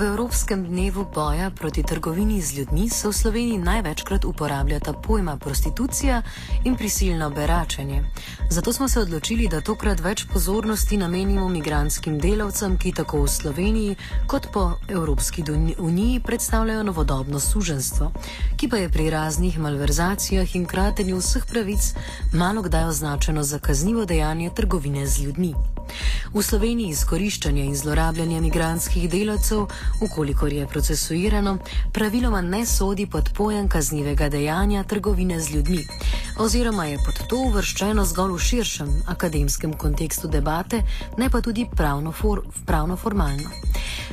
Ob Evropskem dnevu boja proti trgovini z ljudmi se v Sloveniji največkrat uporabljata pojma prostitucija in prisilno beračenje. Zato smo se odločili, da tokrat več pozornosti namenimo migranskim delavcem, ki tako v Sloveniji kot po Evropski uniji predstavljajo novodobno suženstvo, ki pa je pri raznih malverzacijah in kratenju vseh pravic malo kdaj označeno za kaznivo dejanje trgovine z ljudmi. V Sloveniji izkoriščanje in zlorabljanje migranskih delavcev, ukolikor je procesuirano, praviloma ne sodi pod pojem kaznivega dejanja trgovine z ljudmi, oziroma je pod to uvrščeno zgolj v širšem akademskem kontekstu debate, ne pa tudi pravno, for, pravno formalno.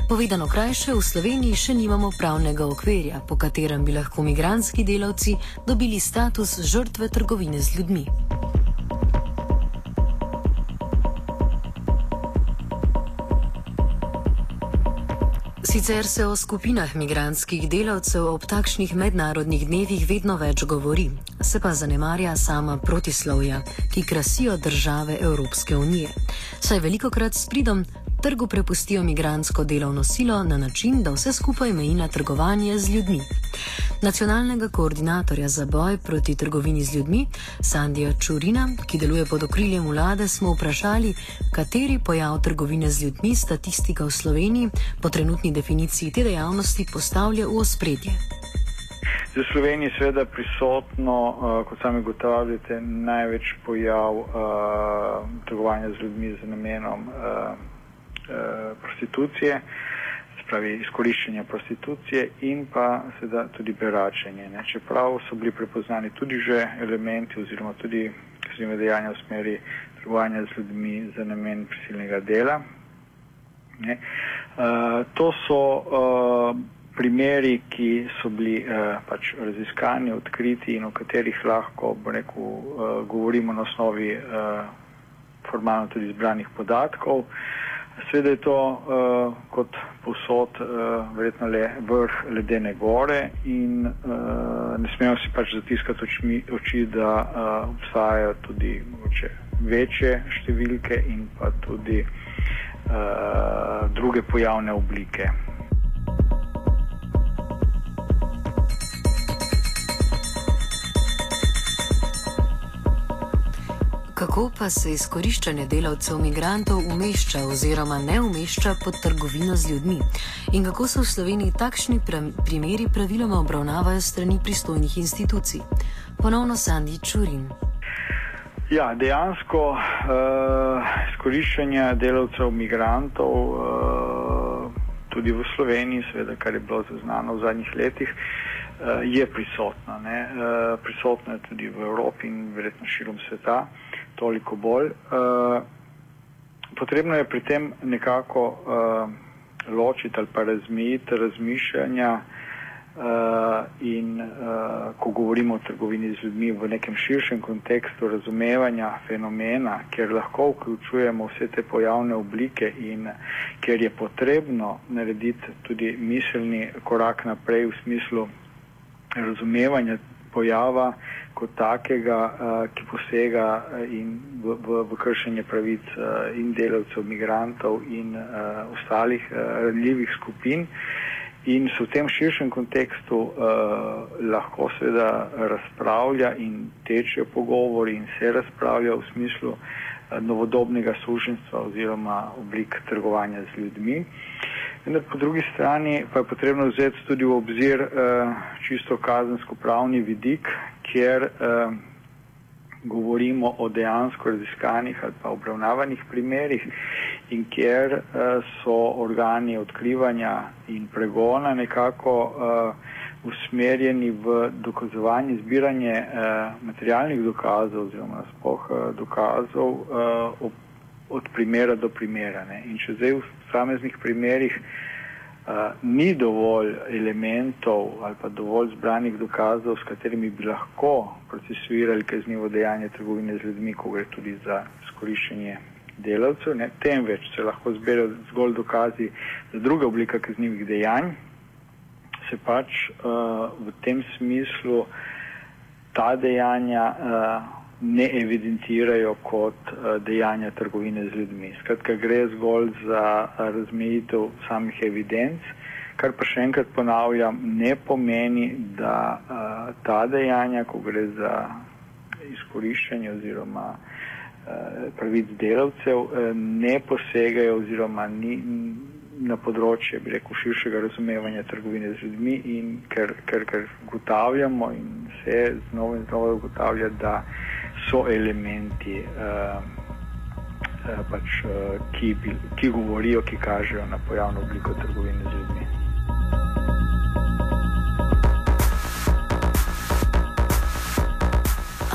Povedano krajše, v Sloveniji še nimamo pravnega okvirja, po katerem bi lahko migranski delavci dobili status žrtve trgovine z ljudmi. Sicer se o skupinah migranskih delavcev ob takšnih mednarodnih dnevih vedno več govori, se pa zanemarja sama protislovja, ki krasijo države Evropske unije. Saj veliko krat s pridom trgu prepustijo migransko delovno silo na način, da vse skupaj meji na trgovanje z ljudmi. Nacionalnega koordinatorja za boj proti trgovini z ljudmi, Sandija Čurina, ki deluje pod okriljem vlade, smo vprašali, kateri pojav trgovine z ljudmi statistika v Sloveniji po trenutni definiciji te dejavnosti postavlja v ospredje. V Sloveniji je seveda prisotno, uh, kot sami ugotavljate, največ pojav uh, trgovanja z ljudmi z namenom uh, uh, prostitucije pravi izkoriščanja prostitucije in pa seveda tudi beračenje. Ne. Čeprav so bili prepoznani tudi že elementi oziroma tudi kaznive dejanja v smeri trgovanja z ljudmi za namen prisilnega dela. Ne. Uh, to so uh, primeri, ki so bili uh, pač raziskani, odkriti in o katerih lahko rekel, uh, govorimo na osnovi uh, formalno tudi zbranih podatkov. Uh, Sveda je to uh, kot posod uh, eh, verjetno le vrh ledene gore in uh, ne smemo si pač zatiskati očmi, oči, da uh, obstajajo tudi mogoče večje številke in pa tudi uh, druge pojavne oblike. Kako pa se izkoriščanje delavcev migrantov umešča oziroma ne umešča pod trgovino z ljudmi? In kako se v Sloveniji takšni primeri praviloma obravnavajo strani pristojnih institucij? Ponovno Sandi Čurin. Ja, dejansko uh, izkoriščanje delavcev migrantov uh, tudi v Sloveniji, seveda, kar je bilo zaznano v zadnjih letih, uh, je prisotno. Uh, prisotno je tudi v Evropi in verjetno širom sveta. Uh, toliko bolj. Uh, potrebno je pri tem nekako uh, ločiti ali pa razmejiti razmišljanja uh, in uh, ko govorimo o trgovini z ljudmi v nekem širšem kontekstu razumevanja fenomena, ker lahko vključujemo vse te pojavne oblike in ker je potrebno narediti tudi miselni korak naprej v smislu razumevanja pojava kot takega, uh, ki posega uh, v, v, v kršenje pravic uh, in delavcev, migrantov in ostalih ranljivih skupin. in se v tem širšem kontekstu uh, lahko seveda razpravlja in tečejo pogovori in se razpravlja v smislu uh, novodobnega suženstva oziroma oblik trgovanja z ljudmi. Vendar po drugi strani pa je potrebno vzeti tudi v obzir uh, čisto kazensko-pravni vidik, kjer uh, govorimo o dejansko raziskanih ali pa obravnavanih primerih in kjer uh, so organi odkrivanja in pregona nekako uh, usmerjeni v dokazovanje, zbiranje uh, materialnih dokazov oziroma spoh uh, dokazov uh, ob, od primera do primera. Ne. In če zdaj v samiznih primerih uh, ni dovolj elementov ali pa dovolj zbranih dokazov, s katerimi bi lahko procesuirali kaznivo dejanje trgovine z ljudmi, ko gre tudi za skoriščenje delavcev, ne, temveč se lahko zbirajo zgolj dokazi za druge oblike kaznjivih dejanj, se pač uh, v tem smislu ta dejanja uh, ne evidentirajo kot uh, dejanja trgovine z ljudmi. Skratka, gre zgolj za razmejitev samih evidenc, kar pa še enkrat ponavljam, ne pomeni, da uh, ta dejanja, ko gre za izkoriščanje oziroma Eh, pravic delavcev eh, ne posegajo oziroma ni na področje, bi rekel, širšega razumevanja trgovine z ljudmi in ker, ker, ker ugotavljamo in se znova in znova ugotavlja, da so elementi, uh, uh, pač, uh, ki, ki govorijo, ki kažejo na pojavno obliko trgovine z ljudmi.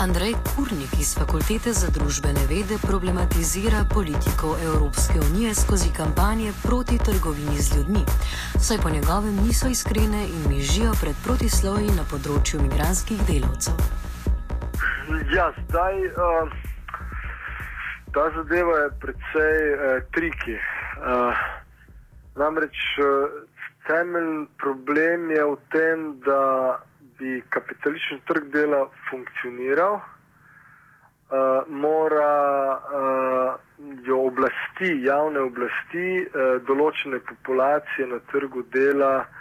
Andrej Kurnik iz Fakultete za družbene vede problematizira politiko Evropske unije skozi kampanje proti trgovini z ljudmi, saj po njegovem niso iskrene in mižijo pred protisloji na področju migranskih delavcev. Ja, zdaj uh, ta zadeva je precej uh, triki. Uh, namreč uh, temeljni problem je v tem, da bi kapitalistični trg dela funkcioniral, uh, mora uh, jo oblasti, javne oblasti, uh, določene populacije na trgu dela uh,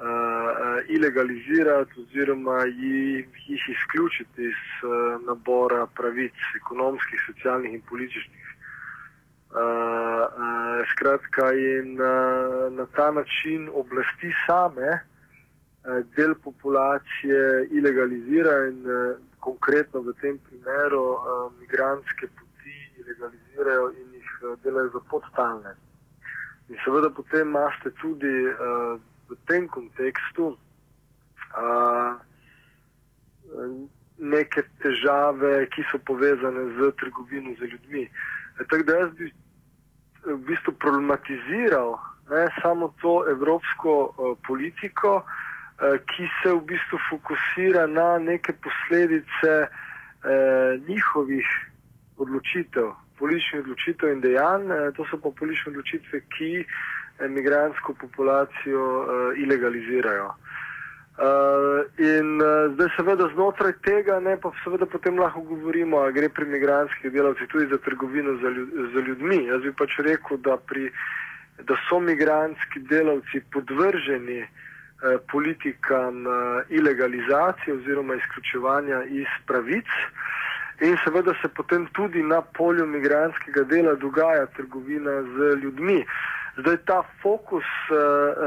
uh, ilegalizirati oziroma jih, jih izključiti iz uh, nabora pravic, ekonomskih, socialnih in političnih. Uh, uh, skratka, in uh, na ta način oblasti same uh, del populacije ilegalizira in eh, konkretno v tem primeru eh, migrantske poti ilegalizirajo in jih delajo za podstalne. In seveda potem imate tudi v tem kontekstu neke težave, ki so povezane z trgovino z ljudmi. Tako da jaz bi v bistvu problematiziral ne, samo to evropsko uh, politiko, uh, Eh, ki se v bistvu fokusira na neke posledice eh, njihovih odločitev, političnih odločitev in dejanj. Eh, to so pa politične odločitve, ki emigransko populacijo eh, ilegalizirajo. Uh, in uh, zdaj, seveda, znotraj tega, ne pa seveda potem lahko govorimo, da gre pri migranskih delavcih tudi za trgovino za, ljud, ljudmi. Jaz bi pač rekel, da, pri, da so migranski delavci podvrženi uh, Eh, politikam eh, ilegalizacije oziroma izključevanja iz pravic. In seveda se potem tudi na polju migranskega dela dogaja trgovina z ljudmi. Zdaj ta fokus uh,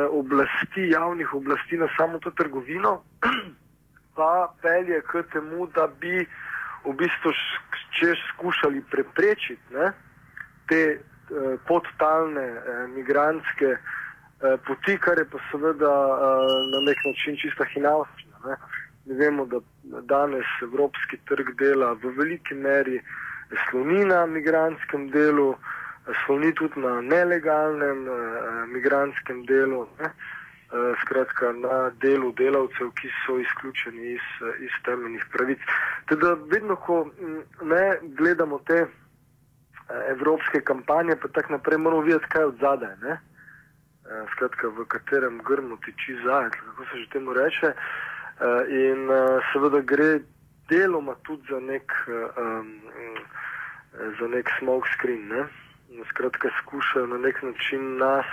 oblasti, javnih oblasti na samo to trgovino, pa pelje k temu, da bi v bistvu če skušali preprečiti ne, te uh, podtalne uh, migranske Eh, poti, kar je pa seveda eh, na nek način čista hinavščina. Ne? Mi vemo, da danes evropski trg dela v veliki meri sloni na migranskem delu, sloni tudi na nelegalnem eh, migranskem delu, ne? skratka na delu delavcev, ki so izključeni iz, iz temeljnih pravic. Teda vedno, ko mm, ne gledamo te evropske kampanje, pa tako naprej, moramo videti, kaj je od zadaj. Ne? Eh, skratka, v katerem grmu tiči zajec, kako se že temu reče. Eh, in eh, seveda gre deloma tudi za nek, za nek smoke screen. Ne? Skratka, skušajo na nek način nas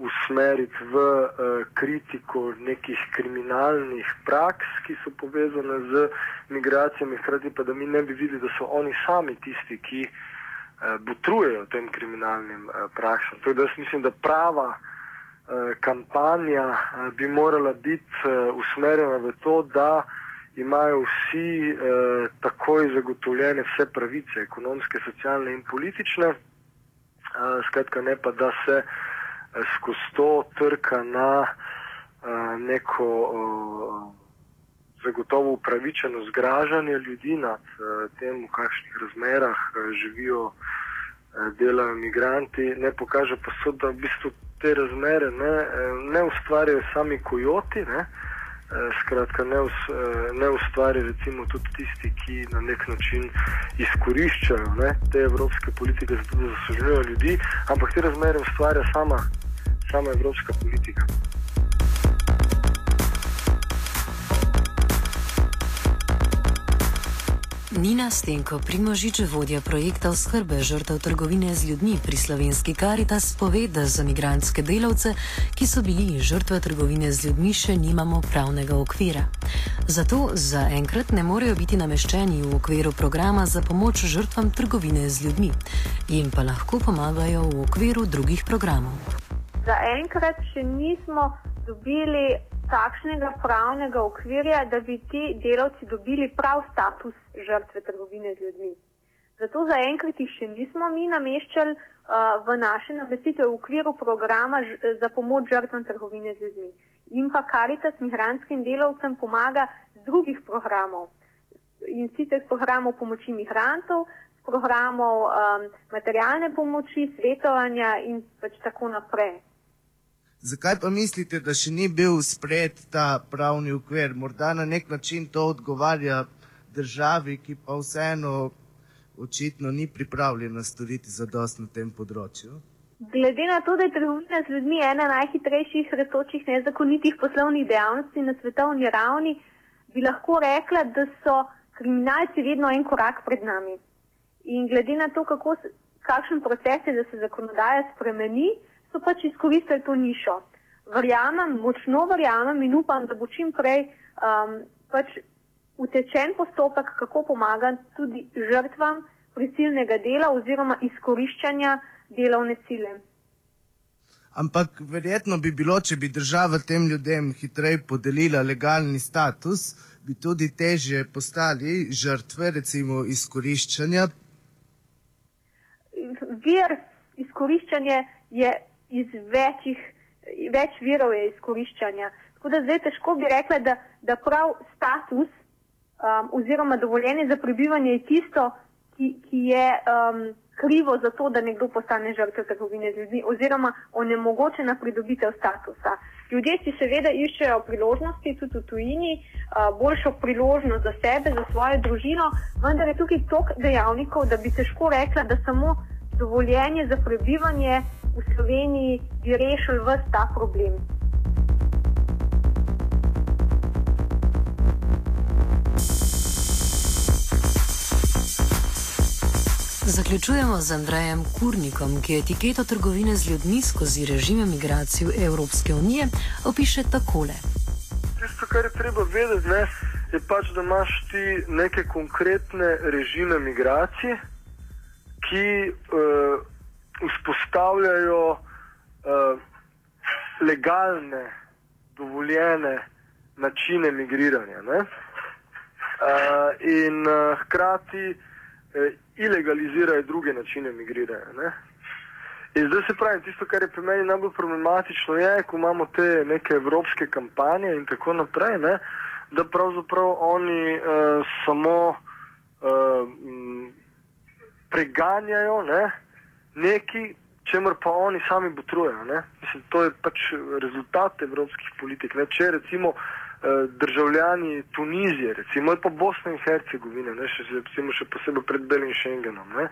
usmeriti v uh, kritiko nekih kriminalnih praks, ki so povezane z migracijami, hkrati pa da mi ne bi videli, da so oni sami tisti, ki uh, botrujejo tem kriminalnim uh, praksam. Tako da jaz mislim, da prava uh, kampanja bi morala biti usmerjena v to, da imajo vsi uh, takoj zagotovljene vse pravice, ekonomske, socialne in politične, uh, skratka ne pa, da se uh, skozi to trka na uh, neko uh, zagotovo upravičeno zgražanje ljudi nad uh, tem, v kakšnih razmerah uh, živijo, uh, delajo imigranti, ne pokaže pa so, da v bistvu te razmere ne, ne ustvarjajo sami kojoti. Ne, Skratka, ne, ne ustvari recimo tudi tisti, ki na nek način izkoriščajo ne, te evropske politike, zato da zaslužujejo ljudi, ampak te razmere ustvarja sama sama evropska politika. Nina Stenko, primožič vodja projekta oskrbe žrtev trgovine z ljudmi pri slovenski Karitas, pove, da za migrantske delavce, ki so bili žrtve trgovine z ljudmi, še nimamo pravnega okvira. Zato zaenkrat ne morejo biti nameščeni v okviru programa za pomoč žrtvam trgovine z ljudmi, jim pa lahko pomagajo v okviru drugih programov zaenkrat še nismo dobili takšnega pravnega okvirja, da bi ti delavci dobili prav status žrtve trgovine z ljudmi. Zato zaenkrat jih še nismo mi nameščali uh, v naše namestitve v okviru programa za pomoč žrtvam trgovine z ljudmi. In pa Karitas migranskim delavcem pomaga z drugih programov. In sicer s programov pomoči migrantov, s programov um, materialne pomoči, svetovanja in pač tako naprej. Zakaj pa mislite, da še ni bil sprejet ta pravni ukvir? Morda na nek način to odgovarja državi, ki pa vseeno očitno ni pripravljena storiti za dost na tem področju. Glede na to, da je trgovina z ljudmi ena najhitrejših retočih nezakonitih poslovnih dejavnosti na svetovni ravni, bi lahko rekla, da so kriminalci vedno en korak pred nami. In glede na to, kako, kakšen proces je, da se zakonodaja spremeni, so pač izkoristili to nišo. Verjamem, močno verjamem in upam, da bo čim prej um, pač utečen postopek, kako pomagati tudi žrtvam prisilnega dela oziroma izkoriščanja delovne sile. Ampak verjetno bi bilo, če bi država tem ljudem hitreje podelila legalni status, bi tudi teže postali žrtve, recimo izkoriščanja. Vir izkoriščanja je iz večjih, več virov je izkoriščanja. Tako da zdaj težko bi rekla, da, da prav status um, oziroma dovoljenje za prebivanje je tisto, ki, ki je um, krivo za to, da nekdo postane žrtev trgovine z ljudmi oziroma onemogočena pridobitev statusa. Ljudje si seveda iščejo priložnosti, tudi v tujini, uh, boljšo priložnost za sebe, za svojo družino, vendar je tukaj toliko dejavnikov, da bi težko rekla, da samo dovoljenje za prebivanje v Sloveniji bi rešili vse ta problem. Zaključujemo z Andrejem Kurnikom, ki etiketo trgovine z ljudmi skozi režime migracij Evropske unije opiše takole. Tisto, kar je treba vedeti, ne, je pač, da imaš ti neke konkretne režime migracije, ki uh, vzpostavljajo uh, legalne, dovoljene načine migriranja. Uh, in uh, hkrati uh, ilegalizirajo druge načine migriranja. Ne? In zdaj se pravi, tisto, kar je pri meni najbolj problematično, je, ko imamo te neke evropske kampanje in tako naprej, ne, da pravzaprav oni uh, samo uh, preganjajo ne, neki, čemer pa oni sami botrujejo. To je pač rezultat evropskih politik. Ne? Če recimo eh, državljani Tunizije, recimo pa Bosne in Hercegovine, ne? še, recimo, še posebej pred Belim Schengenom, ne?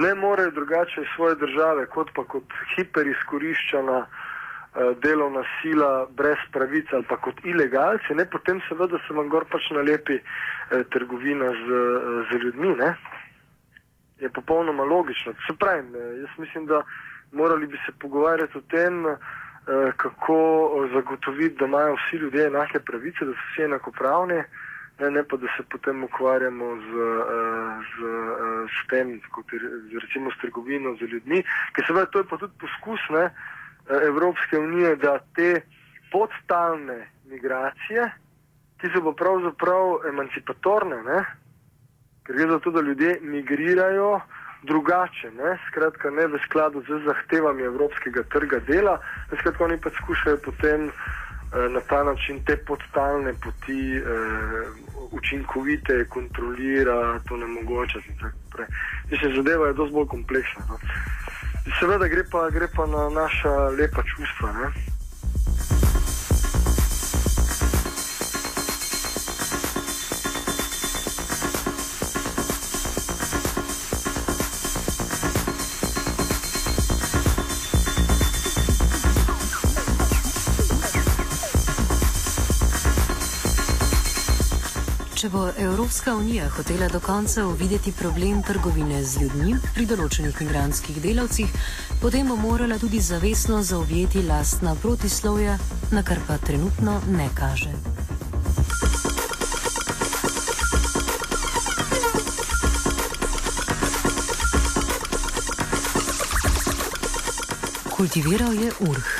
ne morejo drugače svoje države, kot pa kot hiperizkoriščana eh, delovna sila brez pravic ali pa kot ilegalci, ne? potem seveda se vam gor pač nalepi eh, trgovina z, z ljudmi. Ne? Je popolnoma logično. Se pravi, jaz mislim, da morali bi se pogovarjati o tem, eh, kako eh, zagotoviti, da imajo vsi ljudje enake pravice, da so vsi enakopravni, ne, ne pa da se potem ukvarjamo z, eh, z, s tem, kot je, z, recimo s trgovino z ljudmi, ker seveda to je pa tudi poskus ne, Evropske unije, da te podstalne migracije, ki so pa pravzaprav emancipatorne, ne, ker gre za to, da ljudje migrirajo drugače, ne? skratka ne v skladu z zahtevami evropskega trga dela, skratka oni pa skušajo potem eh, na ta način te podstalne poti eh, učinkovite kontrolirati, to ne mogoče in tako naprej. Mislim, zadeva je dosti bolj kompleksna. No? Seveda gre pa, gre pa na naša lepa čustva. Ne? Če bo Evropska unija hotela do konca uvideti problem trgovine z ljudmi pri določenih migranskih delavcih, potem bo morala tudi zavestno zaobjeti lastna protislovja, na kar pa trenutno ne kaže. Kultiviral je urh.